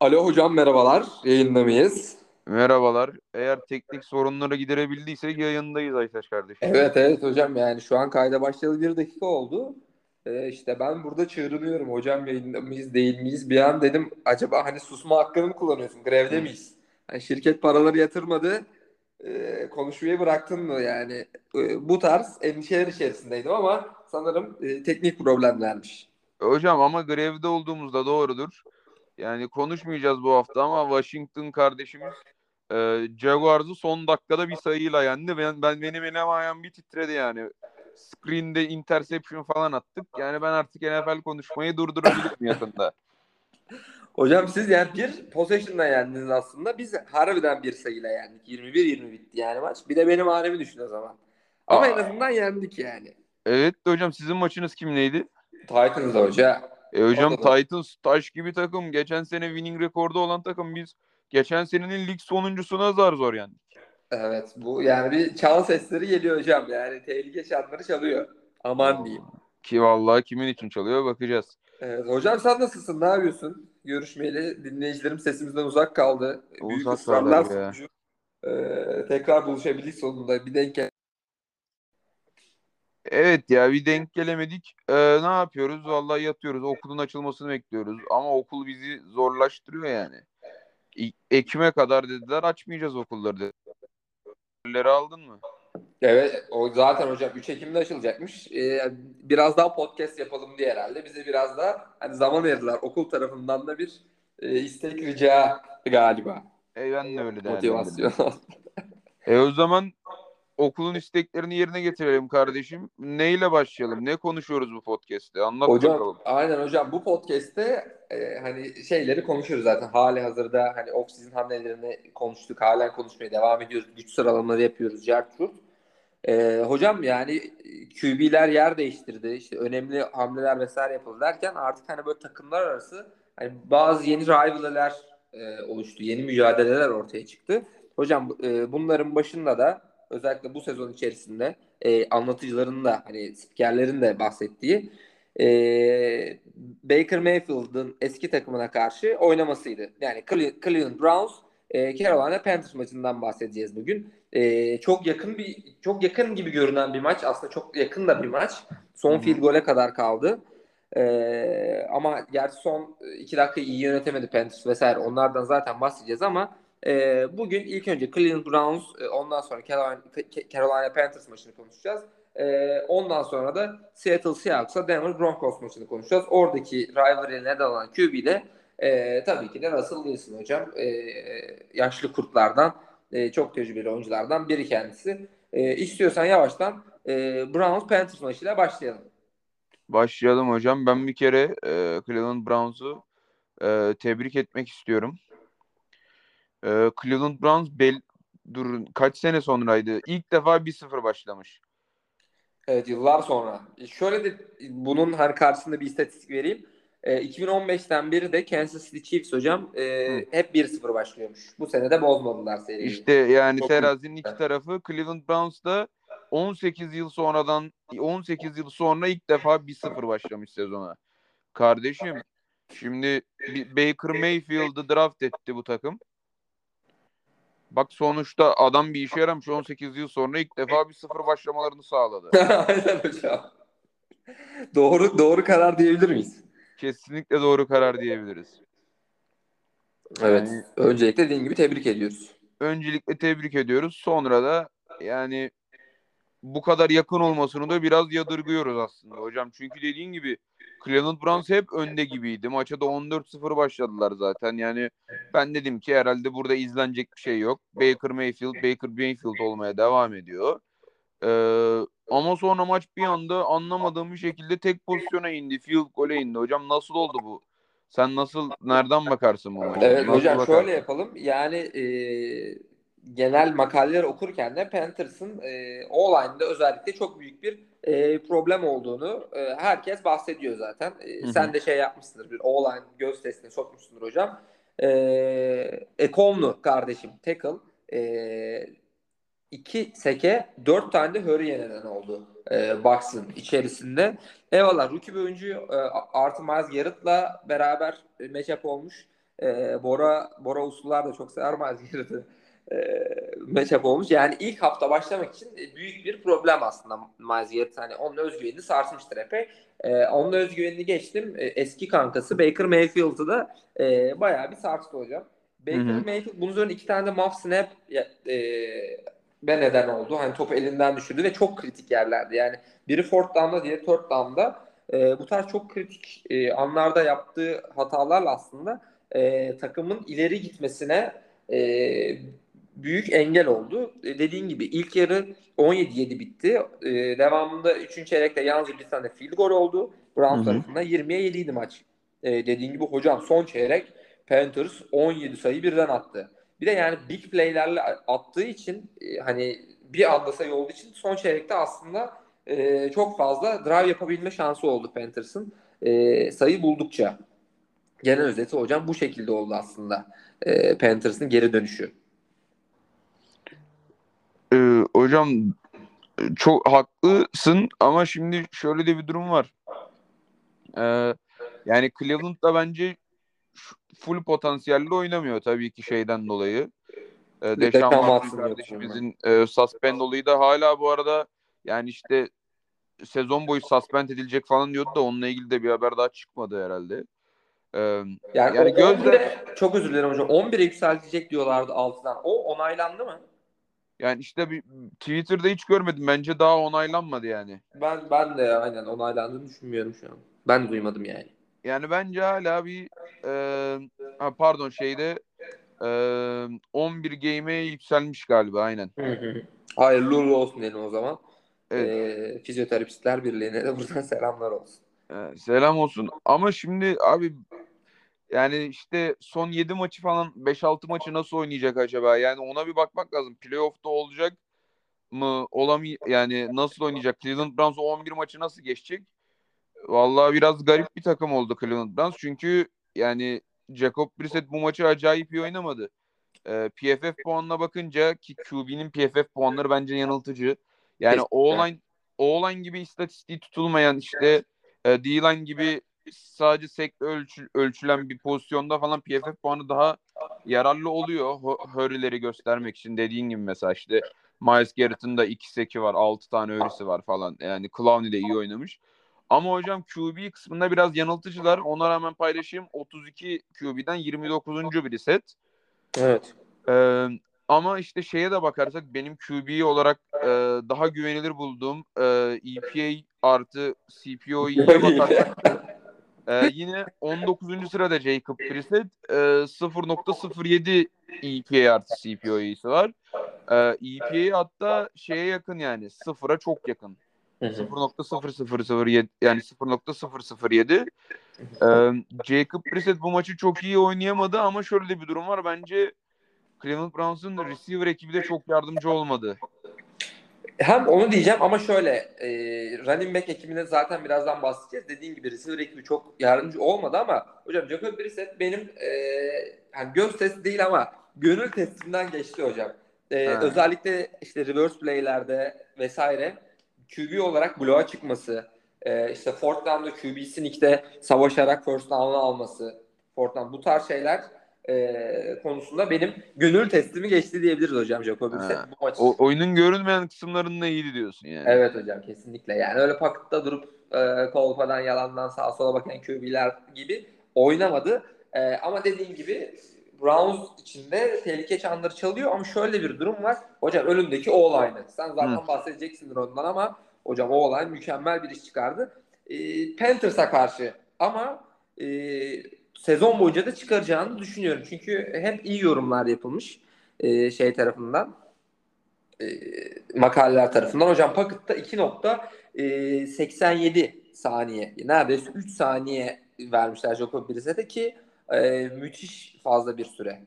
Alo hocam merhabalar. Yayında mıyız? Merhabalar. Eğer teknik sorunları giderebildiysek yayındayız Aytaş kardeşim. Evet evet hocam yani şu an kayda başlayalı bir dakika oldu. Ee, işte ben burada çığırınıyorum hocam yayında mıyız değil miyiz? Bir an dedim acaba hani susma hakkını mı kullanıyorsun? Grevde miyiz? Hani şirket paraları yatırmadı. Ee, konuşmayı bıraktın mı yani? Ee, bu tarz endişeler içerisindeydim ama sanırım e, teknik problemlermiş. Hocam ama grevde olduğumuzda doğrudur. Yani konuşmayacağız bu hafta ama Washington kardeşimiz e, Jaguars'ı son dakikada bir sayıyla yendi. Ben, ben benim elim ayağım bir titredi yani. Screen'de interception falan attık. Yani ben artık NFL konuşmayı durdurabilirim yakında. Hocam siz yani bir possession'la yendiniz aslında. Biz harbiden bir sayıyla yendik. 21-20 bitti yani maç. Bir de benim hanemi düşün o zaman. Ama Aa. en azından yendik yani. Evet hocam sizin maçınız kimleydi? Titans'da hoca. E hocam Orada da. Titans taş gibi takım. Geçen sene winning rekordu olan takım biz. Geçen senenin lig sonuncusuna zar zor yendik. Evet bu yani bir çal sesleri geliyor hocam. Yani tehlike çanları çalıyor. Aman diyeyim. Ki vallahi kimin için çalıyor bakacağız. Evet, hocam sen nasılsın? Ne yapıyorsun? Görüşmeyeli dinleyicilerim sesimizden uzak kaldı. Büyük Uzak ısrarlar kaldılar ya. sonucu e, tekrar buluşabildik sonunda. Bir denk Evet ya bir denk gelemedik. Ee, ne yapıyoruz? Vallahi yatıyoruz. Okulun açılmasını bekliyoruz. Ama okul bizi zorlaştırıyor yani. Ekim'e kadar dediler açmayacağız okulları dediler. aldın mı? Evet o zaten hocam 3 Ekim'de açılacakmış. Ee, biraz daha podcast yapalım diye herhalde. Bize biraz daha hani zaman verdiler. Okul tarafından da bir e, istek rica galiba. E ben de öyle değerlendirdim. Motivasyon. E o zaman okulun isteklerini yerine getirelim kardeşim. Neyle başlayalım? Ne konuşuyoruz bu podcast'te? Anlat hocam bakalım. aynen hocam bu podcast'te e, hani şeyleri konuşuyoruz zaten. Hali hazırda hani off-season hamlelerini konuştuk. Halen konuşmaya devam ediyoruz. Güç sıralamaları yapıyoruz. Certurt. E, hocam yani QB'ler yer değiştirdi. İşte önemli hamleler vesaire yapıldı derken artık hani böyle takımlar arası hani bazı yeni rivalry'ler e, oluştu. Yeni mücadeleler ortaya çıktı. Hocam e, bunların başında da özellikle bu sezon içerisinde e, anlatıcıların da hani spikerlerin de bahsettiği e, Baker Mayfield'ın eski takımına karşı oynamasıydı. Yani Cle- Cleveland Browns e, Carolina Panthers maçından bahsedeceğiz bugün. E, çok yakın bir çok yakın gibi görünen bir maç. Aslında çok yakın da bir maç. Son hı. field gole kadar kaldı. E, ama gerçi son iki dakika iyi yönetemedi Panthers vesaire. Onlardan zaten bahsedeceğiz ama e, bugün ilk önce Cleveland Browns e, ondan sonra Carolina, Carolina Panthers maçını konuşacağız. E, ondan sonra da Seattle Seahawks'a Denver Broncos maçını konuşacağız. Oradaki rivalry'e neden olan QB de e, tabii ki de Russell Wilson hocam. E, yaşlı kurtlardan, e, çok tecrübeli oyunculardan biri kendisi. E, istiyorsan yavaştan e, Browns Panthers maçıyla başlayalım. Başlayalım hocam. Ben bir kere e, Cleveland Browns'u e, tebrik etmek istiyorum. E, Cleveland Browns bel durun kaç sene sonraydı? İlk defa 1-0 başlamış. Evet yıllar sonra. E, Şöyle de bunun hani karşısında bir istatistik vereyim. E, 2015'ten beri de Kansas City Chiefs hocam e, Hı. hep 1-0 başlıyormuş. Bu sene de bozmadılar seriyi. İşte yani Çok terazinin iki tarafı Cleveland Browns'da 18 yıl sonradan 18 yıl sonra ilk defa 1-0 başlamış sezona. Kardeşim şimdi Baker Mayfield'ı draft etti bu takım. Bak sonuçta adam bir işe yaramış 18 yıl sonra ilk defa bir sıfır başlamalarını sağladı. Aynen hocam. doğru doğru karar diyebilir miyiz? Kesinlikle doğru karar diyebiliriz. Evet. Yani- Öncelikle dediğin gibi tebrik ediyoruz. Öncelikle tebrik ediyoruz. Sonra da yani bu kadar yakın olmasını da biraz yadırgıyoruz aslında hocam. Çünkü dediğin gibi Cleveland Browns hep önde gibiydi. Maça da 14-0 başladılar zaten. Yani ben dedim ki herhalde burada izlenecek bir şey yok. Baker Mayfield, Baker Mayfield olmaya devam ediyor. Ee, ama sonra maç bir anda anlamadığım bir şekilde tek pozisyona indi. Field goal'e indi. Hocam nasıl oldu bu? Sen nasıl, nereden bakarsın bu maça? Evet Nasıl hocam bakarsın? şöyle yapalım. Yani e, genel makaleler okurken de Panthers'ın e, O-line'da özellikle çok büyük bir e, problem olduğunu e, herkes bahsediyor zaten. E, Hı hı. sen de şey yapmışsındır bir O-line göz testine sokmuşsundur hocam. E, Ekomlu kardeşim tackle e, iki seke dört tane de hurry neden oldu e, Bucks'ın içerisinde. Eyvallah rookie bir oyuncu e, artı Miles Garrett'la beraber matchup olmuş. e, Bora Bora Usullar da çok sever Miles Garrett'ı matchup olmuş. Yani ilk hafta başlamak için büyük bir problem aslında Garrett. Hani onun özgüvenini sarsmıştır epey. E, onun özgüvenini geçtim. E, eski kankası Baker Mayfield'ı da e, bayağı bir sarstı hocam. Baker hı hı. Mayfield bunun üzerine iki tane de muff snap e, ve neden oldu. Hani topu elinden düşürdü ve çok kritik yerlerde. Yani biri fourth down'da diğeri third down'da. E, bu tarz çok kritik e, anlarda yaptığı hatalarla aslında e, takımın ileri gitmesine e, büyük engel oldu. E, dediğin gibi ilk yarı 17-7 bitti. E, devamında 3. çeyrekte yalnızca bir tane field goal oldu. Brown tarafında 20'ye 7 idi maç. E, dediğin gibi hocam son çeyrek Panthers 17 sayı birden attı. Bir de yani big play'lerle attığı için e, hani bir anda sayı olduğu için son çeyrekte aslında e, çok fazla drive yapabilme şansı oldu Panthers'ın e, sayı buldukça. Genel özeti hocam bu şekilde oldu aslında e, Panthers'ın geri dönüşü. Hocam çok haklısın ama şimdi şöyle de bir durum var. Ee, yani Cleveland da bence full potansiyelle oynamıyor tabii ki şeyden dolayı. Ee, Deşan Watson kardeşimizin e, suspend olayı da hala bu arada yani işte sezon boyu suspend edilecek falan diyordu da onunla ilgili de bir haber daha çıkmadı herhalde. Ee, yani yani gözle çok özür dilerim hocam 11'e yükseltecek diyorlardı altından. O onaylandı mı? Yani işte bir Twitter'da hiç görmedim. Bence daha onaylanmadı yani. Ben ben de aynen onaylandığını düşünmüyorum şu an. Ben duymadım yani. Yani bence hala bir e, pardon şeyde e, 11 game'e yükselmiş galiba aynen. Hayırlı uğurlu olsun diyelim o zaman. Evet. E, Fizyoterapistler Birliği'ne de buradan selamlar olsun. E, selam olsun. Ama şimdi abi yani işte son 7 maçı falan 5-6 maçı nasıl oynayacak acaba? Yani ona bir bakmak lazım. Playoff'ta olacak mı? Olamay yani nasıl oynayacak? Cleveland Browns 11 maçı nasıl geçecek? Vallahi biraz garip bir takım oldu Cleveland Browns. Çünkü yani Jacob Brissett bu maçı acayip iyi oynamadı. Ee, PFF puanına bakınca ki QB'nin PFF puanları bence yanıltıcı. Yani O-line O-line gibi istatistiği tutulmayan işte e, D-line gibi sadece sekle ölçü, ölçülen bir pozisyonda falan PFF puanı daha yararlı oluyor. Hurry'leri göstermek için dediğin gibi mesela işte Miles Garrett'ın da 2 seki var, 6 tane hurry'si var falan. Yani Clowney de iyi oynamış. Ama hocam QB kısmında biraz yanıltıcılar. Ona rağmen paylaşayım. 32 QB'den 29. bir set. Evet. Ee, ama işte şeye de bakarsak benim QB olarak e, daha güvenilir bulduğum e, EPA artı CPO'ya bakarsak Ee, yine 19. sırada Jacob Brissett e, 0.07 EPA artı CPO'su var. E, EPA hatta şeye yakın yani sıfıra çok yakın. 0.0007 yani 0.007 ee, Jacob Brissett bu maçı çok iyi oynayamadı ama şöyle bir durum var. Bence Cleveland Browns'un receiver ekibi de çok yardımcı olmadı. Hem onu diyeceğim ama şöyle e, running back ekibine zaten birazdan bahsedeceğiz. Dediğin gibi receiver ekibi çok yardımcı olmadı ama hocam Jacob Brissett benim e, yani göz testi değil ama gönül testimden geçti hocam. E, özellikle işte reverse play'lerde vesaire QB olarak bloğa çıkması, e, işte fourth down'da QB sneak'te savaşarak first down'u alması, down bu tarz şeyler e, konusunda benim gönül testimi geçti diyebiliriz hocam Jacob Bu maç. O, oyunun görünmeyen kısımlarında iyiydi diyorsun yani. Evet hocam kesinlikle. Yani öyle pakıtta durup e, kolpadan yalandan sağa sola bakan QB'ler gibi oynamadı. E, ama dediğim gibi Browns içinde tehlike çanları çalıyor ama şöyle bir durum var. Hocam önündeki o olaydı. Sen zaten Hı. bahsedeceksindir ondan ama hocam o olay mükemmel bir iş çıkardı. E, Panthers'a karşı ama e, sezon boyunca da çıkaracağını düşünüyorum. Çünkü hep iyi yorumlar yapılmış e, şey tarafından e, makaleler tarafından. Hocam Pocket'ta 2.87 saniye neredeyse 3 saniye vermişler Jacob Brissett'e ki e, müthiş fazla bir süre.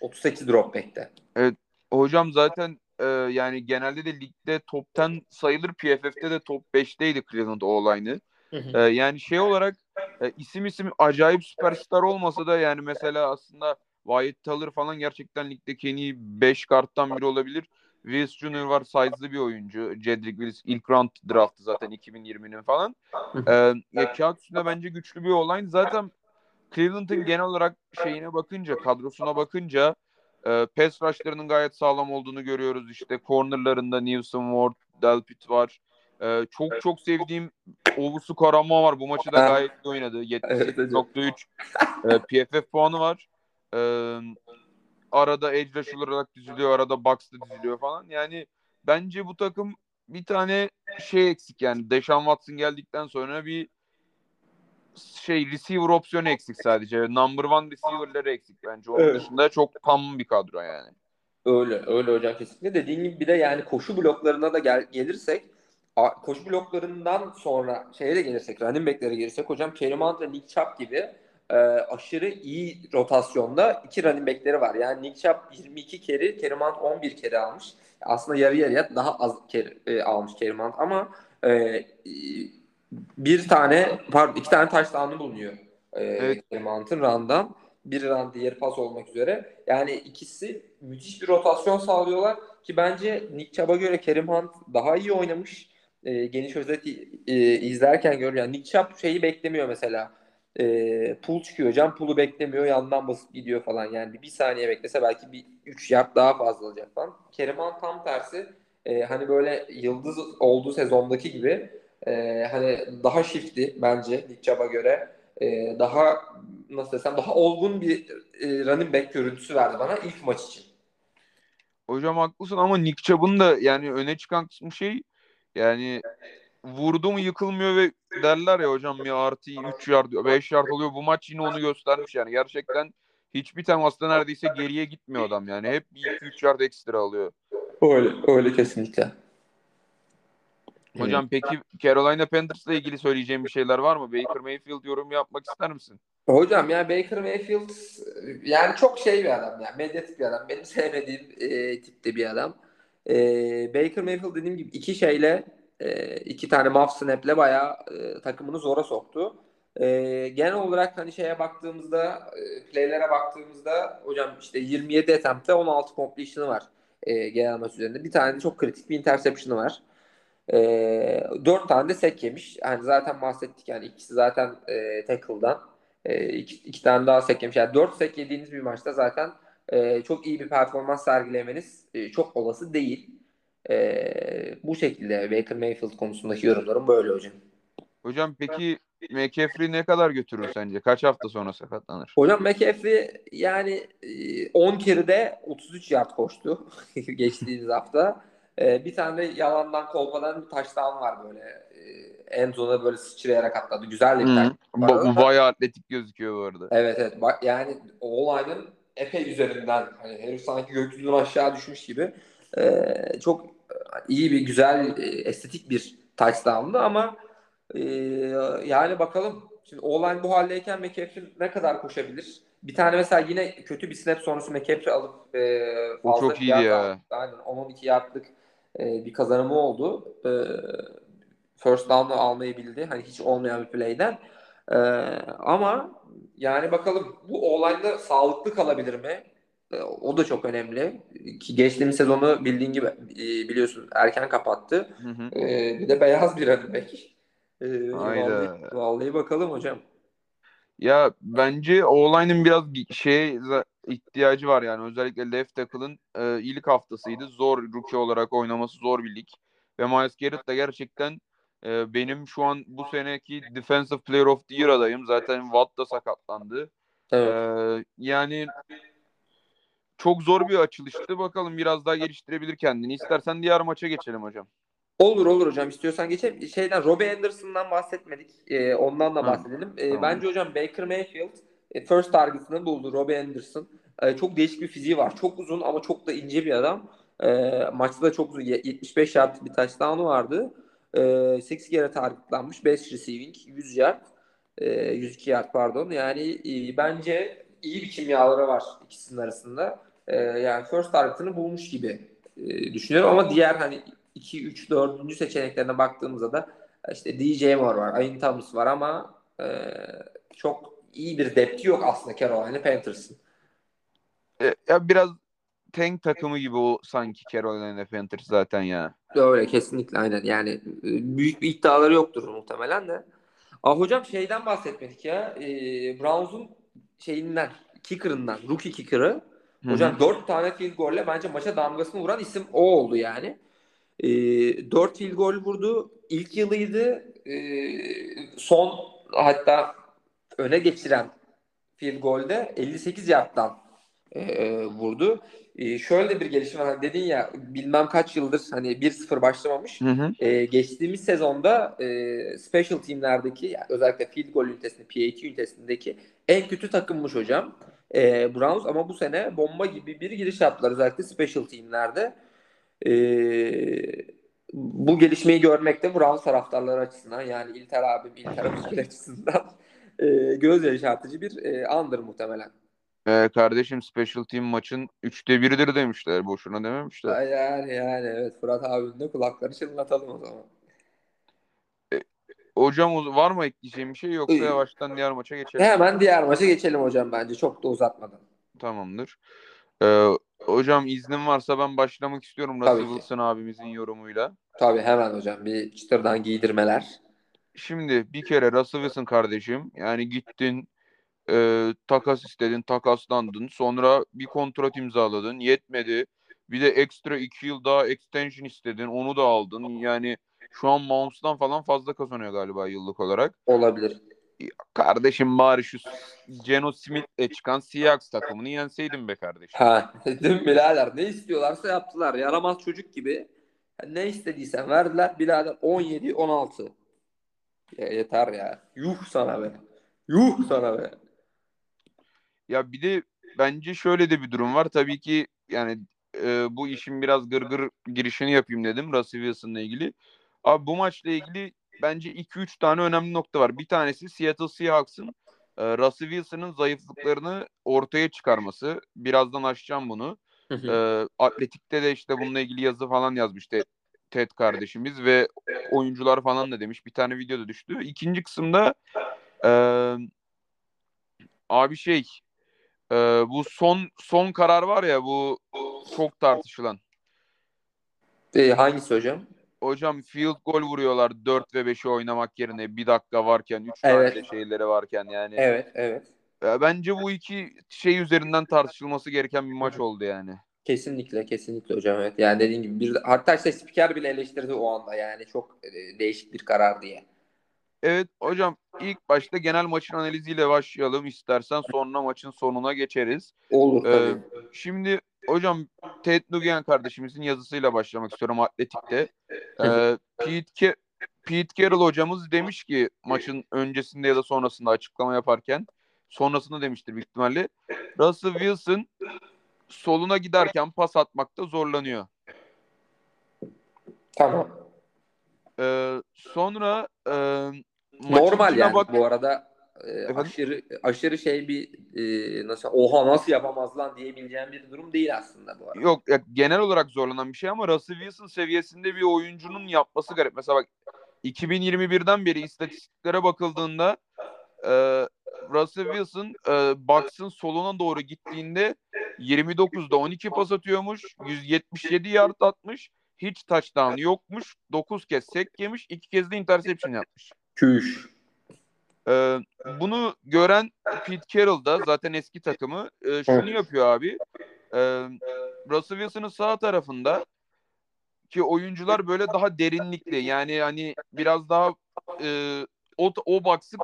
38 drop back'te. Evet hocam zaten e, yani genelde de ligde top 10 sayılır PFF'de de top 5'teydi Cleveland O-line'ı. E, yani şey olarak e, isim isim acayip süperstar olmasa da yani mesela aslında Wyatt Teller falan gerçekten ligdeki en iyi 5 karttan biri olabilir. Willis Jr. var size'lı bir oyuncu. Cedric Willis ilk round draftı zaten 2020'nin falan. ee, ya kağıt üstünde bence güçlü bir olay. Zaten Cleveland'ın genel olarak şeyine bakınca, kadrosuna bakınca e, pass rush'larının gayet sağlam olduğunu görüyoruz. İşte cornerlarında Newsom Ward, Delpit var. E, çok çok sevdiğim Ovusu Karama var. Bu maçı da gayet iyi oynadı. Evet, hocam. 78.3 e, PFF puanı var. E, arada edge olarak diziliyor, arada box'ta diziliyor falan. Yani bence bu takım bir tane şey eksik yani. Deshaun Watson geldikten sonra bir şey receiver opsiyonu eksik sadece. Number one receiver'ları eksik bence. Onun Evet. dışında çok tam bir kadro yani. Öyle öyle hocam kesinlikle. Dediğin gibi bir de yani koşu bloklarına da gel, gelirsek koşu bloklarından sonra şeye de gelirsek running back'lere gelirsek hocam Kerim Hunt ve Nick Chubb gibi e, aşırı iyi rotasyonda iki running back'leri var. Yani Nick Chubb 22 kere, Kerim Hunt 11 kere almış. Aslında yarı yarıya daha az kere e, almış Kerim Hunt ama e, bir tane pardon iki tane touchdown'ı bulunuyor. E, Evet. Kerim Hunt'ın run'dan. Bir run diğeri pas olmak üzere. Yani ikisi müthiş bir rotasyon sağlıyorlar ki bence Nick Chubb'a göre Kerim Hunt daha iyi oynamış. E, geniş özet e, izlerken görüyorum. Yani Nick Chubb şeyi beklemiyor mesela. E, pull çıkıyor hocam. Pull'u beklemiyor. Yandan basıp gidiyor falan. Yani bir, saniye beklese belki bir 3 yard daha fazla olacak falan. Kerim Hunt tam tersi. E, hani böyle yıldız olduğu sezondaki gibi e, hani daha shift'i bence Nick Chubb'a göre. E, daha nasıl desem daha olgun bir e, running back görüntüsü verdi bana ilk maç için. Hocam haklısın ama Nick Chubb'ın da yani öne çıkan kısmı şey yani vurdu mu yıkılmıyor ve derler ya hocam ya artı 3 yard 5 yard oluyor. Bu maç yine onu göstermiş yani. Gerçekten hiçbir temasta neredeyse geriye gitmiyor adam yani. Hep bir 2-3 yard ekstra alıyor. Öyle, öyle kesinlikle. Hocam peki Carolina Panthers'la ilgili söyleyeceğim bir şeyler var mı? Baker Mayfield yorum yapmak ister misin? Hocam ya Baker Mayfield yani çok şey bir adam yani medyatik bir adam. Benim sevmediğim e, tipte bir adam. E, Baker Mayfield dediğim gibi iki şeyle e, iki tane muff snap'le bayağı e, takımını zora soktu. E, genel olarak hani şeye baktığımızda e, play'lere baktığımızda hocam işte 27 attempt'te 16 completion'ı var e, genel maç üzerinde. Bir tane de çok kritik bir interception'ı var. E, dört tane de sek yemiş. Yani zaten bahsettik yani ikisi zaten e, tackle'dan. E, iki, iki tane daha sek yemiş. Yani dört sek yediğiniz bir maçta zaten e, çok iyi bir performans sergilemeniz e, çok olası değil. E, bu şekilde Baker Mayfield konusundaki yorumlarım böyle hocam. Hocam peki McCaffrey ne kadar götürür sence? Kaç hafta sonra sakatlanır? Hocam McAfee yani e, 10 kerede 33 yard koştu geçtiğimiz hafta. E, bir tane yalandan kolpadan bir touchdown var böyle. E, end zone'a böyle sıçrayarak atladı. Güzel bir var. Ba- bayağı atletik gözüküyor bu arada. Evet evet. Bak, yani olayın epey üzerinden hani herif sanki gökyüzünden aşağı düşmüş gibi e, çok iyi bir güzel e, estetik bir touchdown'du ama e, yani bakalım şimdi Oğlan bu haldeyken McCaffrey ne kadar koşabilir? Bir tane mesela yine kötü bir snap sonrası McCaffrey alıp e, O fazla çok iyiydi ya. Aynen 10-12 yardlık e, bir kazanımı oldu. E, first down'u almayı bildi. Hani hiç olmayan bir play'den. E, ama yani bakalım bu olayda sağlıklı kalabilir mi? E, O da çok önemli. Ki geçtiğimiz sezonu bildiğin gibi e, biliyorsun erken kapattı. Hı hı. E, bir de beyaz bir running back. E, Hayda. vallahi, vallahi bakalım hocam. Ya bence O-line'ın biraz şeye ihtiyacı var yani özellikle left tackle'ın e, ilk haftasıydı. Zor rookie olarak oynaması zor bir lig. Ve Miles Garrett da gerçekten e, benim şu an bu seneki Defensive Player of the Year adayım. Zaten Watt da sakatlandı. Evet. E, yani çok zor bir açılıştı. Bakalım biraz daha geliştirebilir kendini. İstersen diğer maça geçelim hocam. Olur olur hocam istiyorsan geçelim. Şeyden Robbie Anderson'dan bahsetmedik. Ee, ondan da bahsedelim. Ee, Tamam. Bence hocam Baker Mayfield e, first target'ını buldu Robbie Anderson. Ee, çok değişik bir fiziği var. Çok uzun ama çok da ince bir adam. Ee, maçta da çok uzun. Ye- 75 yard bir touchdown'u vardı. Ee, 8 kere targetlanmış. 5 receiving. 100 yard. Ee, 102 yard pardon. Yani e, bence iyi bir kimyaları var ikisinin arasında. Ee, yani first target'ını bulmuş gibi e, düşünüyorum ama diğer hani 2, 3, 4. seçeneklerine baktığımızda da işte DJ Moore var, Ayn Thomas var ama e, çok iyi bir depthi yok aslında Carolina Panthers'ın. E, ya biraz tank takımı gibi o sanki Carolina Panthers zaten ya. Öyle kesinlikle aynen yani e, büyük bir iddiaları yoktur muhtemelen de. Aa, hocam şeyden bahsetmedik ya. E, Browns'un şeyinden, kicker'ından, rookie kicker'ı. Hocam 4 tane field golle bence maça damgasını vuran isim o oldu yani. E, 4 field gol vurdu. İlk yılıydı. E, son hatta öne geçiren field golde 58 yardtan e, vurdu. E, şöyle bir gelişme var. Hani dedin ya bilmem kaç yıldır hani 1-0 başlamamış. Hı hı. E, geçtiğimiz sezonda e, special teamlerdeki yani özellikle field goal ünitesinde PAT ünitesindeki en kötü takımmış hocam. E, Browns ama bu sene bomba gibi bir giriş yaptılar özellikle special teamlerde. E, bu gelişmeyi görmek de Browns taraftarları açısından yani İlter abim, İlter Özgür açısından e, göz yaşartıcı bir e, andır muhtemelen. Ee, kardeşim Special Team maçın üçte biridir demişler. Boşuna dememişler. Yani yani evet Fırat abinin de kulakları çınlatalım o zaman. Hocam o- var mı ekleyeceğim bir şey yoksa Ee, yavaştan diğer maça geçelim. Hemen diğer maça geçelim hocam bence çok da uzatmadan. Tamamdır. Ee, hocam iznin varsa ben başlamak istiyorum Tabii Russell ki. Wilson abimizin yorumuyla. Tabii hemen hocam bir çıtırdan giydirmeler. Şimdi bir kere Russell Wilson kardeşim yani gittin e, takas istedin takaslandın sonra bir kontrat imzaladın yetmedi bir de ekstra iki yıl daha extension istedin onu da aldın yani şu an Mahomes'tan falan fazla kazanıyor galiba yıllık olarak. Olabilir. Kardeşim bari şu Geno Smith'le çıkan Seahawks takımını yenseydin be kardeşim. Ha, değil mi birader? Ne istiyorlarsa yaptılar. Yaramaz çocuk gibi. Ne istediysen verdiler. Birader 17 16. Ya yeter ya. Yuh sana be. Yuh sana be. Ya bir de bence şöyle de bir durum var. Tabii ki yani e, bu işin biraz gırgır girişini yapayım dedim Russell Wilson'la ilgili. Abi bu maçla ilgili bence 2-3 tane önemli nokta var. Bir tanesi Seattle Seahawks'ın e, Russell Wilson'ın zayıflıklarını ortaya çıkarması. Birazdan açacağım bunu. E, Atletik'te de işte bununla ilgili yazı falan yazmıştı Ted kardeşimiz ve oyuncular falan da demiş. Bir tane video da düştü. İkinci kısımda e, abi şey e, bu son son karar var ya bu çok tartışılan. Ee, hangisi hocam? Hocam field goal vuruyorlar 4 ve 5'i oynamak yerine bir dakika varken 3 tane Evet. de şeyleri varken yani. Evet, evet. E, bence bu iki şey üzerinden tartışılması gereken bir maç oldu yani. Kesinlikle, kesinlikle hocam evet. Yani dediğin gibi bir hatta işte spiker bile eleştirdi o anda yani çok e, değişik bir karar diye. Evet hocam ilk başta genel maçın analiziyle başlayalım istersen sonra maçın sonuna geçeriz. Olur Ee, tabii. şimdi hocam Ted Nugent kardeşimizin yazısıyla başlamak istiyorum Atletik'te. Ee, Pete, Pete Carroll hocamız demiş ki maçın öncesinde ya da sonrasında açıklama yaparken sonrasında demiştir büyük ihtimalle. Russell Wilson soluna giderken pas atmakta zorlanıyor. Tamam. Ee, sonra e, Normal yani bak- bu arada e, aşırı aşırı şey bir e, nasıl oha nasıl yapamaz lan diyebileceğim bir durum değil aslında bu arada. Yok ya, genel olarak zorlanan bir şey ama Russell Wilson seviyesinde bir oyuncunun yapması garip. Mesela bak 2021'den beri istatistiklere bakıldığında e, Russell Wilson e, Bucks'ın soluna doğru gittiğinde 29'da 12 pas atıyormuş. 177 yard atmış. Hiç touchdown yokmuş. 9 kez sek yemiş. 2 kez de interception yapmış. Küş. Ee, bunu gören Pete Carroll da zaten eski takımı e, şunu Evet. yapıyor abi. Ee, Russell Wilson'ın sağ tarafında ki oyuncular böyle daha derinlikli yani hani biraz daha e, o, o box'ı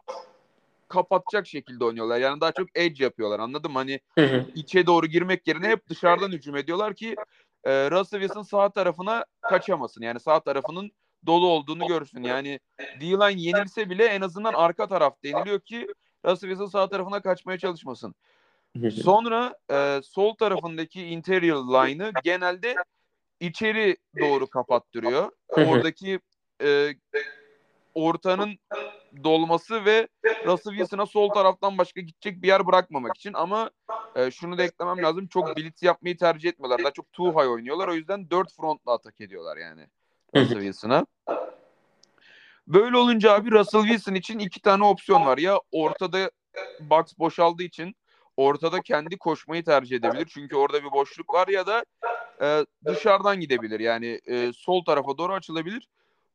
kapatacak şekilde oynuyorlar. Yani daha çok edge yapıyorlar anladın mı? Hani Hı hı. içe doğru girmek yerine hep dışarıdan hücum ediyorlar ki e, Russell Wilson sağ tarafına kaçamasın. Yani sağ tarafının dolu olduğunu görsün. Yani D-line yenilse bile en azından arka taraf deniliyor ki Russell Wilson sağ tarafına kaçmaya çalışmasın. Sonra e, sol tarafındaki interior line'ı genelde içeri doğru kapattırıyor. Oradaki e, ortanın dolması ve Russell Wilson'a sol taraftan başka gidecek bir yer bırakmamak için ama e, şunu da eklemem lazım. Çok blitz yapmayı tercih etmiyorlar. Daha çok two high oynuyorlar. O yüzden dört frontla atak ediyorlar yani Russell Wilson'a. Böyle olunca abi Russell Wilson için iki tane opsiyon var. Ya ortada box boşaldığı için ortada kendi koşmayı tercih edebilir. Çünkü orada bir boşluk var ya da e, dışarıdan gidebilir. Yani e, sol tarafa doğru açılabilir.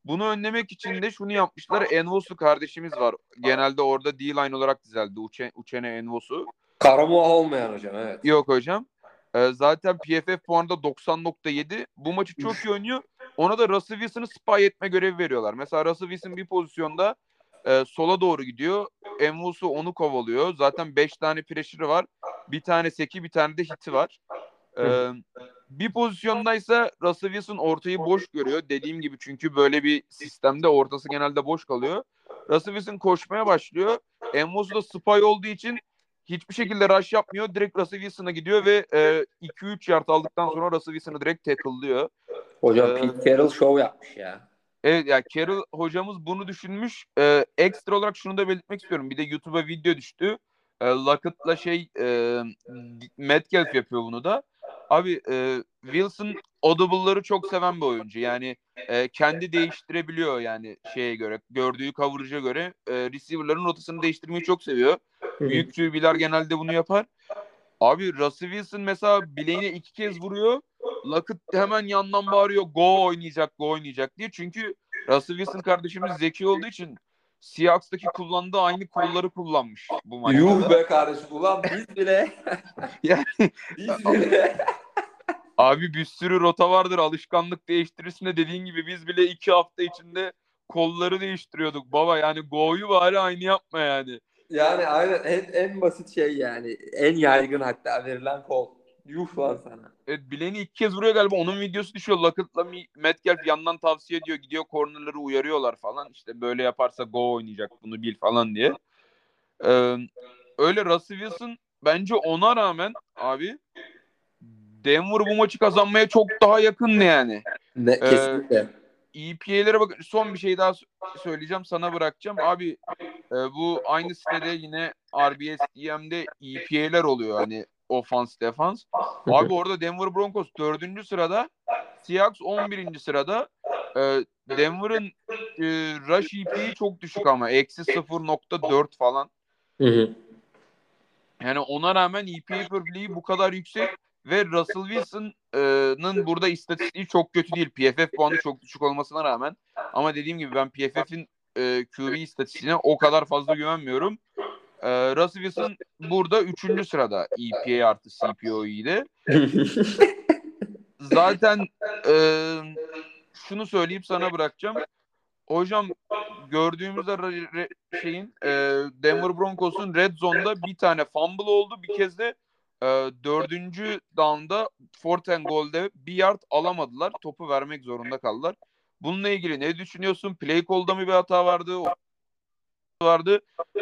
Bunu önlemek için de şunu yapmışlar. Envosu kardeşimiz var. Genelde orada D-line olarak dizildi. Uçe, Uçene Envosu. Karamuha olmayan hocam evet. Yok hocam. Ee, zaten PFF puanında 90.7. Bu maçı çok iyi oynuyor. Ona da Russell Wilson'ı spy etme görevi veriyorlar. Mesela Russell Wilson bir pozisyonda e, sola doğru gidiyor. Envusu onu kovalıyor. Zaten 5 tane pressure'ı var. Bir tane seki bir tane de hiti var. Ee, bir pozisyondaysa Russell Wilson ortayı boş görüyor. Dediğim gibi çünkü böyle bir sistemde ortası genelde boş kalıyor. Russell Wilson koşmaya başlıyor. Envusu da spy olduğu için hiçbir şekilde rush yapmıyor. Direkt Russell Wilson'a gidiyor ve e, 2-3 yard aldıktan sonra Russell Wilson'ı direkt tackle'lıyor. Hocam Ee, Pete Carroll show yapmış ya. Evet ya Carroll hocamız bunu düşünmüş. Ee, ekstra olarak şunu da belirtmek istiyorum. Bir de YouTube'a video düştü. Ee, Lockett'la şey e, Metcalf yapıyor bunu da. Abi e, Wilson audible'ları çok seven bir oyuncu. Yani e, kendi değiştirebiliyor yani şeye göre. Gördüğü coverage'a göre e, receiver'ların rotasını değiştirmeyi çok seviyor. Büyük QB'ler genelde bunu yapar. Abi Russell Wilson mesela bileğine iki kez vuruyor. Lockett hemen yandan bağırıyor go oynayacak go oynayacak diye. Çünkü Russell Wilson kardeşimiz zeki olduğu için Seahawks'taki kullandığı aynı kolları kullanmış bu maçta. Yuh be kardeşim ulan biz bile Yani- biz bile Abi bir sürü rota vardır alışkanlık değiştirirsin de dediğin gibi biz bile iki hafta içinde kolları değiştiriyorduk baba yani go'yu bari aynı yapma yani. Yani aynen en, en basit şey yani en yaygın hatta verilen kol. Yuh lan sana. Evet bileğini iki kez vuruyor galiba onun videosu düşüyor. Lockett'la Mi- Metcalf yandan tavsiye ediyor. Gidiyor cornerları uyarıyorlar falan. İşte böyle yaparsa go oynayacak bunu bil falan diye. Ee, öyle Russell Wilson bence ona rağmen abi Denver bu maçı kazanmaya çok daha yakındı yani. Ne, kesinlikle. EPA'lere bak son bir şey daha söyleyeceğim sana bırakacağım. Abi e, bu aynı sitede yine RBS DM'de EPA'ler oluyor hani ofans defans. Abi orada Denver Broncos 4. sırada Seahawks 11. sırada e, Denver'ın e, rush EPA'yı çok düşük ama eksi 0.4 falan. Hı hı. Yani ona rağmen EPA per play'i bu kadar yüksek ve Russell Wilson'ın burada istatistiği çok kötü değil. PFF puanı çok düşük olmasına rağmen. Ama dediğim gibi ben PFF'in e, QB istatistiğine o kadar fazla güvenmiyorum. E, Russell Wilson burada 3. sırada EPA artı CPOE'de. Zaten e, şunu söyleyip sana bırakacağım. Hocam gördüğümüzde re- re- şeyin e, Denver Broncos'un red zone'da bir tane fumble oldu. Bir kez de e, dördüncü down'da fourth and goal'de bir yard alamadılar. Topu vermek zorunda kaldılar. Bununla ilgili ne düşünüyorsun? Play call'da mı bir hata vardı? Vardı.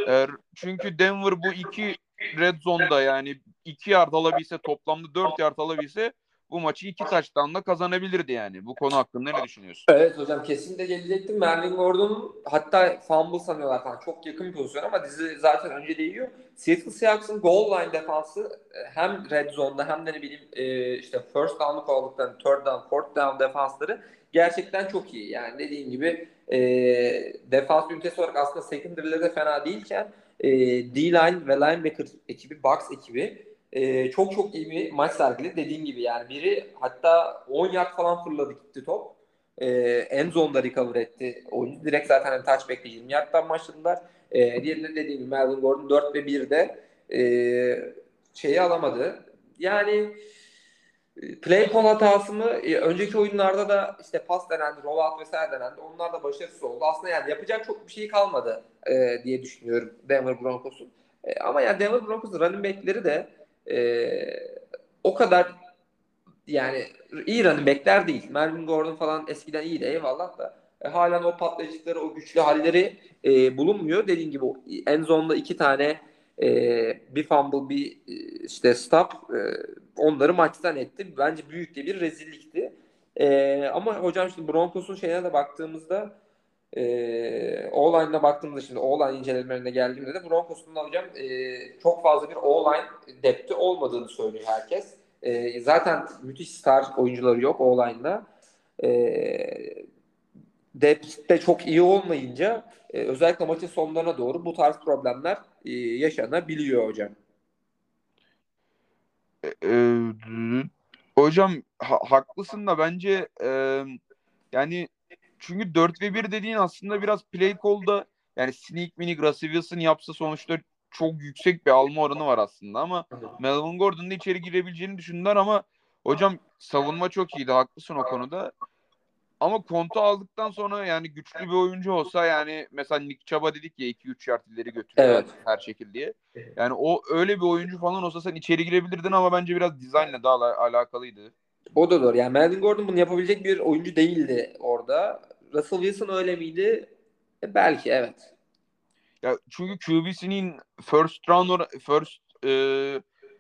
E, çünkü Denver bu iki red zone'da yani iki yard alabilse toplamda dört yard alabilse bu maçı iki touchdown'la kazanabilirdi yani. Bu konu hakkında ne düşünüyorsun? Evet hocam kesinlikle gelecektim. Melvin Gordon hatta fumble sanıyorlar falan. Çok yakın bir pozisyon ama dizi zaten önce değiyor. Seattle Seahawks'ın goal line defansı e, hem red zone'da hem de ne bileyim e, işte first down'u kovaladıkları third down, fourth down defansları gerçekten çok iyi. Yani dediğim gibi e, defans ünitesi olarak aslında secondary'leri de fena değilken D-line ve linebacker ekibi, box ekibi e, çok çok iyi bir maç sergiledi. Dediğim gibi yani biri hatta 10 yard falan fırladı gitti top. E, en zone'da recover etti. Oyuncu direkt zaten hani touchback'te 20 yardtan başladılar. E, diğerinde dediğim gibi Melvin Gordon 4 ve 1'de e, şeyi alamadı. Yani play call hatası mı? E, önceki oyunlarda da işte pas denendi, rollout vesaire denendi. Onlar da başarısız oldu. Aslında yani yapacak çok bir şey kalmadı e, diye düşünüyorum Denver Broncos'un. E, ama yani Denver Broncos'un running back'leri de e, o kadar yani iyi running back'ler değil. Melvin Gordon falan eskiden iyiydi eyvallah da e, halen o patlayıcıları, o güçlü halleri e, bulunmuyor. Dediğim gibi en zonda iki tane e, bir fumble, bir e, işte stop e, onları maçtan etti. Bence büyük de bir rezillikti. E, ama hocam şimdi Broncos'un şeyine de baktığımızda e, O-line'ına baktığımızda şimdi O-line incelemelerine geldiğimde de Broncos'un hocam e, çok fazla bir O-line depti olmadığını söylüyor herkes. E, zaten müthiş star oyuncuları yok O-line'da. E, depth de çok iyi olmayınca e, özellikle maçın sonlarına doğru bu tarz problemler e, yaşanabiliyor hocam. Ee, hocam ha- haklısın da bence e, yani çünkü 4 ve 1 dediğin aslında biraz play call'da yani sneak minik Russell Wilson yapsa sonuçta çok yüksek bir alma oranı var aslında ama Melvin Gordon'un da içeri girebileceğini düşündüler ama hocam savunma çok iyiydi. Haklısın o konuda. Ama kontu aldıktan sonra yani güçlü bir oyuncu olsa yani mesela Nick Chuba dedik ya 2-3 yard ileri götürüyor Evet. her şekilde diye. Yani o öyle bir oyuncu falan olsa sen içeri girebilirdin ama bence biraz dizaynla daha ala- alakalıydı. O da doğru. Yani Melvin Gordon bunu yapabilecek bir oyuncu değildi orada. Russell Wilson öyle miydi? E, belki evet. Ya çünkü QB'sinin first round or- first e,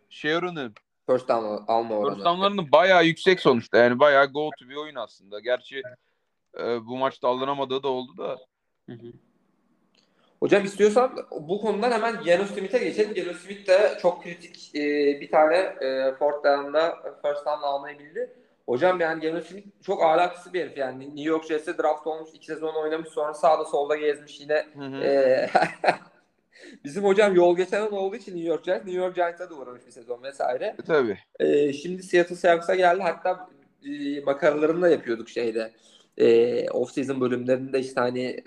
şey oranı First down alma oranı. first down'larının bayağı yüksek sonuçta. Yani bayağı go to bir oyun aslında. Gerçi e, bu maçta alınamadığı da oldu da. Hı hı. Hocam istiyorsan bu konudan hemen Geno Smith'e geçelim. Geno Smith de çok kritik e, bir tane e, fourth down'da first down almayı bildi. Hocam yani Geno Smith çok alakası bir herif yani. New York Jets'e draft olmuş, iki sezon oynamış sonra sağda solda gezmiş yine. Hı hı. E, bizim hocam yol geçen olduğu için New York Giants, New York Giants'a da uğramış bir sezon vesaire. E, tabii. E, şimdi Seattle Seahawks'a geldi. Hatta e, makaralarını da yapıyorduk şeyde. E, off-season bölümlerinde işte hani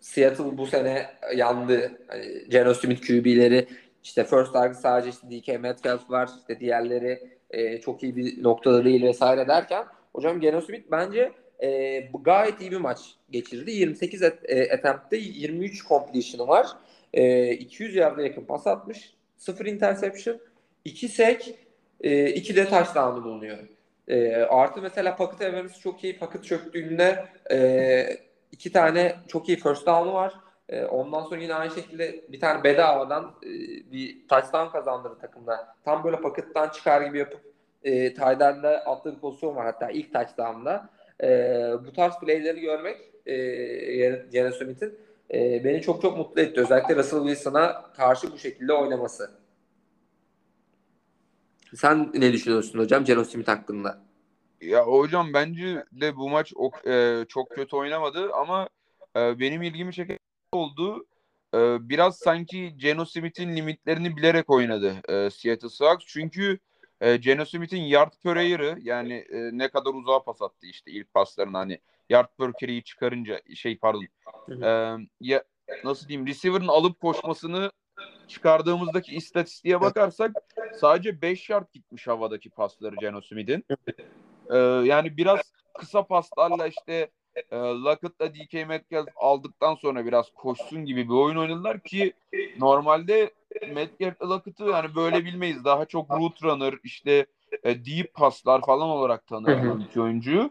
Seattle bu sene yandı. Hani Geno Smith QB'leri işte first target sadece işte DK Metcalf var. İşte diğerleri e, çok iyi bir noktada değil vesaire derken hocam Geno Smith bence e, gayet iyi bir maç geçirdi. 28 et, e, attempt'te 23 completion'ı var. E, 200 yarda yakın pas atmış. 0 interception, 2 sack, e, 2 de touchdown'ı bulunuyor. E, artı mesela Pocket Evans çok iyi. Pocket çöktüğünde e, iki tane çok iyi first down'u var. E, ondan sonra yine aynı şekilde bir tane bedavadan e, bir touchdown kazandırdı takımda. Tam böyle Pocket'tan çıkar gibi yapıp e, Tyler'da attığı bir pozisyon var hatta ilk touchdown'da. E, bu tarz playleri görmek e, Geno Smith'in e, beni çok çok mutlu etti. Özellikle Russell Wilson'a karşı bu şekilde oynaması. Sen ne düşünüyorsun hocam Geno Smith hakkında? Ya hocam bence de bu maç o- e, çok kötü oynamadı ama e, benim ilgimi çeken oldu. E, biraz sanki Geno Smith'in limitlerini bilerek oynadı e, Seattle Seahawks. Çünkü e, Geno Smith'in yard per air'ı yani e, ne kadar uzağa pas attı işte ilk paslarını hani yard per carry'i çıkarınca şey pardon e, ya nasıl diyeyim receiver'ın alıp koşmasını çıkardığımızdaki istatistiğe bakarsak sadece 5 yard gitmiş havadaki pasları Geno Smith'in. Ee, yani biraz kısa paslarla işte e, Lockett'la DK Metcalf aldıktan sonra biraz koşsun gibi bir oyun oynadılar ki normalde Metcalf'la Lockett'ı yani böyle bilmeyiz. Daha çok route runner işte e, deep paslar falan olarak tanır iki oyuncuyu.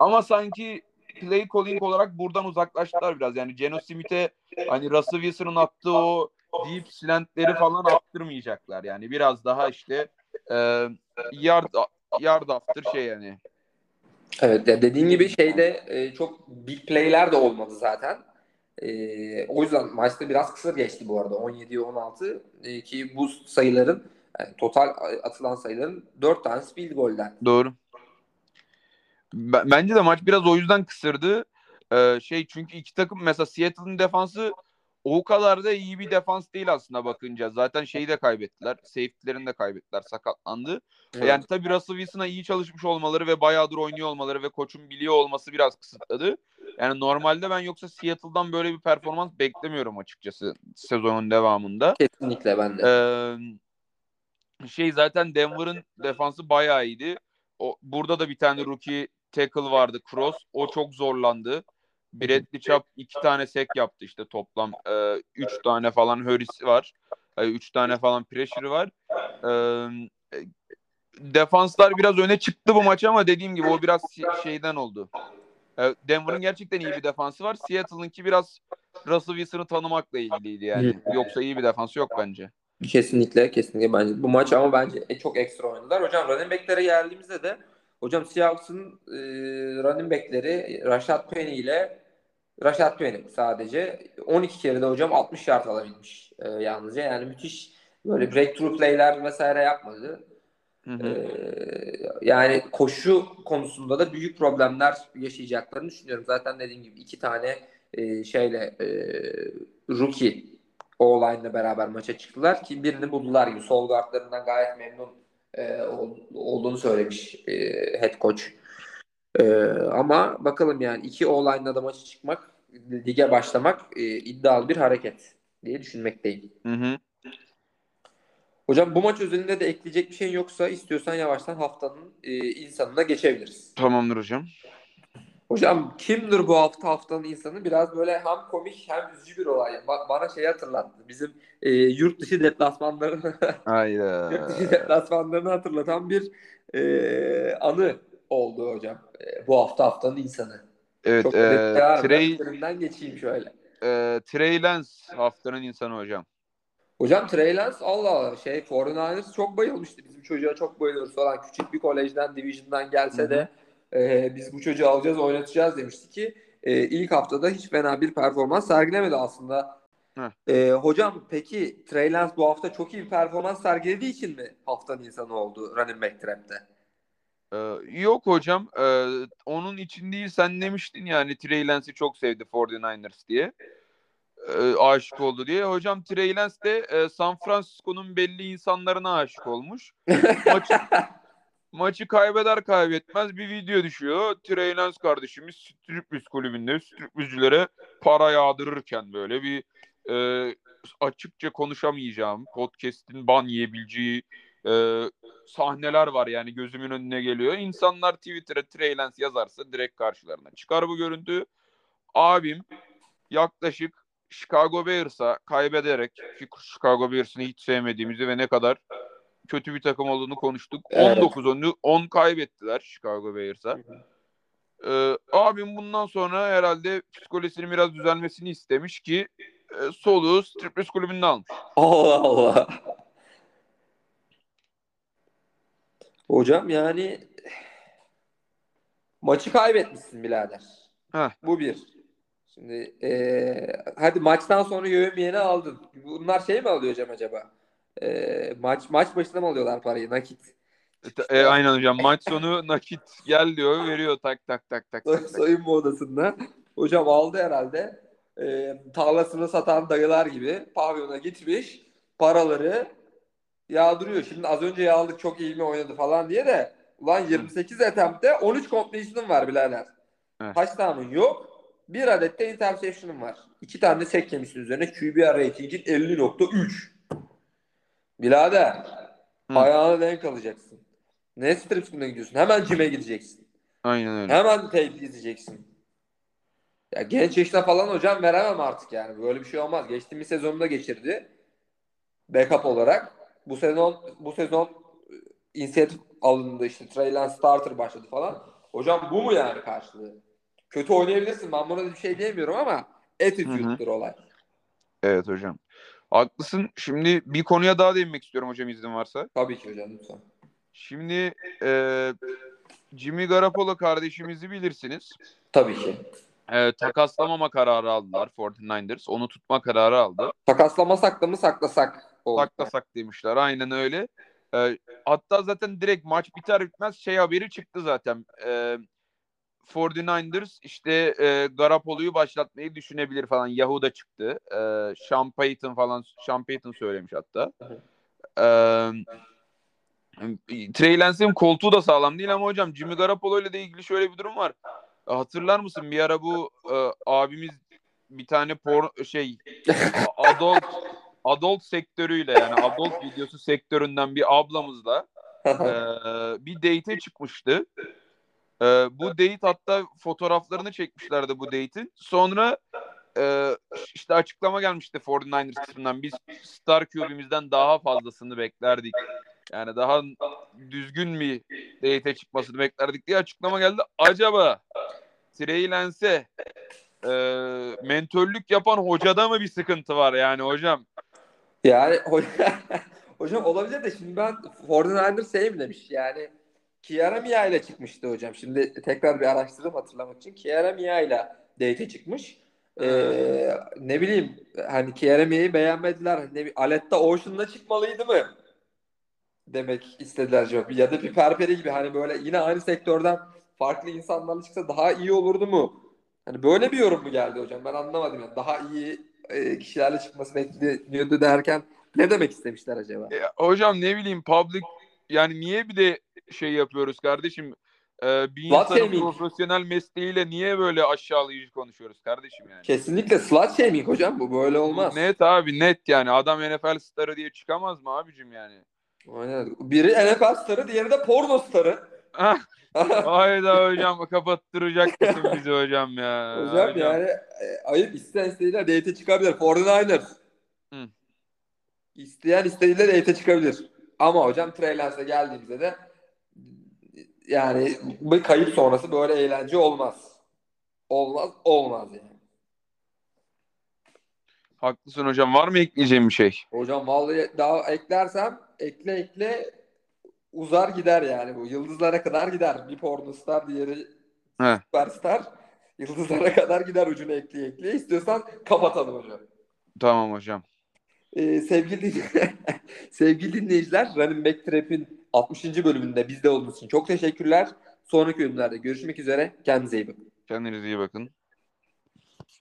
Ama sanki play calling olarak buradan uzaklaştılar biraz. Yani Geno Smith'e hani Russell Wilson'ın attığı o deep slantleri falan attırmayacaklar. Yani biraz daha işte e, yard yard after şey yani. Evet ya dediğin gibi şeyde e, çok big play'ler de olmadı zaten. E, o yüzden maçta biraz kısır geçti bu arada. 17'ye 16 e, ki bu sayıların yani total atılan sayıların 4 tanesi field golden. Doğru. Bence de maç biraz o yüzden kısırdı. Ee, şey çünkü iki takım mesela Seattle'ın defansı o kadar da iyi bir defans değil aslında bakınca. Zaten şeyi de kaybettiler. Safety'lerini de kaybettiler. Sakatlandı. Evet. Yani tabii Russell Wilson'a iyi çalışmış olmaları ve bayağıdır oynuyor olmaları ve koçun biliyor olması biraz kısıtladı. Yani normalde ben yoksa Seattle'dan böyle bir performans beklemiyorum açıkçası sezonun devamında. Kesinlikle ben de. Ee, şey zaten Denver'ın defansı bayağı iyiydi. O, burada da bir tane rookie tackle vardı Cross. O çok zorlandı. Bradley Chubb iki tane sek yaptı işte toplam. Ee, üç tane falan hurry'si var. Ee, üç tane falan pressure var. Ee, defanslar biraz öne çıktı bu maç ama dediğim gibi o biraz şeyden oldu. Ee, Denver'ın gerçekten iyi bir defansı var. Seattle'ınki biraz Russell Wilson'ı tanımakla ilgiliydi yani. Yoksa iyi bir defansı yok bence. Kesinlikle kesinlikle bence. Bu maç ama bence e, çok ekstra oynadılar. Hocam running back'lere geldiğimizde de hocam Seahawks'ın e, running back'leri Rashad Penny ile Rashad Penny sadece 12 kere de hocam 60 yard alabilmiş e, yalnızca. Yani müthiş böyle breakthrough play'ler vesaire yapmadı. Hı hı. Ee, yani koşu konusunda da büyük problemler yaşayacaklarını düşünüyorum. Zaten dediğim gibi iki tane e, şeyle e, rookie O-line'la beraber maça çıktılar ki birini buldular gibi. Sol guardlarından gayet memnun e, ol- olduğunu söylemiş e, head coach. E, ama bakalım yani iki O-line'la da maça çıkmak, lige başlamak e, iddialı bir hareket diye düşünmekteyim. Hı hı. Hocam bu maç özelinde de ekleyecek bir şey yoksa istiyorsan yavaştan haftanın e, insanına geçebiliriz. Tamamdır hocam. Hocam kimdir bu hafta haftanın insanı? Biraz böyle hem komik hem üzücü bir olay. Ba- bana şey hatırlattı. Bizim e, yurt dışı deplasmanlarını Hayda. yurt dışı deplasmanlarını hatırlatan bir e, anı oldu hocam. E, bu hafta haftanın insanı. Evet. Çok E, Trey, geçeyim şöyle. e, Trey Lance haftanın insanı hocam. Hocam Trey Lance Allah Allah şey 49ers çok bayılmıştı. Bizim çocuğa çok bayılıyoruz falan. Küçük bir kolejden, division'dan gelse de e, biz bu çocuğu alacağız, oynatacağız demişti ki e, ilk haftada hiç fena bir performans sergilemedi aslında. E, hocam peki Trey Lance bu hafta çok iyi bir performans sergilediği için mi haftanın insanı oldu running back trap'te? E, yok hocam. E, onun için değil sen demiştin yani Trey Lance'i çok sevdi 49ers diye. E, aşık oldu diye. Hocam Trey Lance de e, San Francisco'nun belli insanlarına aşık olmuş. Maçı, maçı kaybeder kaybetmez bir video düşüyor. Trey Lance kardeşimiz striptiz kulübünde striptizcilere para yağdırırken böyle bir e, açıkça konuşamayacağım podcast'in ban yiyebileceği e, sahneler var yani gözümün önüne geliyor. İnsanlar Twitter'a Trey Lance yazarsa direkt karşılarına çıkar bu görüntü. Abim yaklaşık Chicago Bears'a kaybederek ki Chicago Bears'ını hiç sevmediğimizi ve ne kadar kötü bir takım olduğunu konuştuk. Evet. 19 10 10 kaybettiler Chicago Bears'a. Ee, abim bundan sonra herhalde psikolojisinin biraz düzelmesini istemiş ki e, soluğu striptease kulübünde almış. Allah Allah. Hocam yani maçı kaybetmişsin birader. Heh. Bu bir. Şimdi eee, hadi maçtan sonra yövmeyeni aldın. Bunlar şey mi alıyor hocam acaba? Eee, maç maç başına mı alıyorlar parayı nakit? E, e, aynen hocam maç sonu nakit gel diyor veriyor tak tak tak tak. tak. Soyunma odasında. Hocam aldı herhalde. Eee tarlasını satan dayılar gibi pavyona gitmiş. Paraları yağdırıyor. Şimdi az önce yağdık çok iyi mi oynadı falan diye de ulan 28 attempt'te 13 completion'ım var birader. Evet. Touchdown'un yok. Bir adet de interception'ım var. İki tane de sek yemişsin üzerine. QBR ratingin 50.3. Birader Hı. ayağına denk alacaksın. Ne strip gidiyorsun? Hemen cime gideceksin. Aynen öyle. Hemen tape izleyeceksin. Ya genç yaşta falan hocam veremem artık yani. Böyle bir şey olmaz. Geçtiğimiz sezonunda geçirdi. Backup olarak. Bu sezon bu sezon e, inisiyatif alındı işte. Trey Lance starter başladı falan. Hocam bu mu yani karşılığı? Kötü oynayabilirsin. Ben buna bir şey diyemiyorum ama attitude'dur olay. Evet hocam. Haklısın. Şimdi bir konuya daha değinmek istiyorum hocam izin varsa. Tabii ki hocam lütfen. Şimdi e, Jimmy Garoppolo kardeşimizi bilirsiniz. Tabii ki. E, takaslamama kararı aldılar 49ers. Onu tutma kararı aldı. Takaslamasak da mı saklasak? Oldu. Saklasak demişler. Aynen öyle. E, hatta zaten direkt maç biter bitmez şey haberi çıktı zaten. E, 49ers işte e, Garoppolo'yu başlatmayı düşünebilir falan. Yahoo'da çıktı. E, Sean Payton falan Sean Payton söylemiş hatta. E, Trey Lance'in koltuğu da sağlam değil ama hocam Jimmy Garoppolo ile de ilgili şöyle bir durum var. Hatırlar mısın bir ara bu e, abimiz bir tane por şey adult adult sektörüyle yani adult videosu sektöründen bir ablamızla e, bir date'e çıkmıştı. E, bu date hatta fotoğraflarını çekmişlerdi bu date'in. Sonra e, işte açıklama gelmişti 49ers kısmından. Biz Star QB'mizden daha fazlasını beklerdik. Yani daha düzgün bir date'e çıkmasını beklerdik diye açıklama geldi. Acaba Trey Lance'e e, mentörlük yapan hocada mı bir sıkıntı var yani hocam? Yani ho- hocam olabilir de şimdi ben 49ers şey mi demiş yani Kiara Mia ile çıkmıştı hocam. Şimdi tekrar bir araştırdım hatırlamak için. Kiara Mia ile date çıkmış. Ee, ne bileyim hani Kiara Mia'yı beğenmediler. Ne, Aletta Ocean'la çıkmalıydı mı? Demek istediler acaba. Ya da bir perperi gibi hani böyle yine aynı sektörden farklı insanlarla çıksa daha iyi olurdu mu? Hani böyle bir yorum mu geldi hocam? Ben anlamadım yani. Daha iyi e, kişilerle çıkması bekleniyordu derken ne demek istemişler acaba? E, hocam ne bileyim public yani niye bir de şey yapıyoruz kardeşim? e, bir Slut insanın shaming. profesyonel mesleğiyle niye böyle aşağılayıcı konuşuyoruz kardeşim yani? Kesinlikle slut shaming hocam bu böyle olmaz. Net abi net yani. Adam NFL starı diye çıkamaz mı abicim yani? Aynen. Biri NFL starı, diğeri de porno starı. Hayda hocam kapattıracaksın bizi hocam ya. hocam, yani e, ayıp isteyen istediğiyle date çıkabilir. 49ers. Hı. İsteyen istediğiyle date çıkabilir. Ama hocam Trey Lance'e geldiğimizde de yani bu kayıp sonrası böyle eğlence olmaz. Olmaz, olmaz yani. Haklısın hocam. Var mı ekleyeceğim bir şey? Hocam vallahi daha eklersem ekle ekle uzar gider yani bu. Yıldızlara kadar gider. Bir pornostar diğeri He. süperstar. Yıldızlara kadar gider ucunu ekle ekle. İstiyorsan kapatalım hocam. Tamam hocam. Ee, sevgili sevgili dinleyiciler Running Back Trap'in 60. bölümünde bizde olduğunuz için çok teşekkürler. Sonraki bölümlerde görüşmek üzere. Kendinize iyi bakın. Kendinize iyi bakın.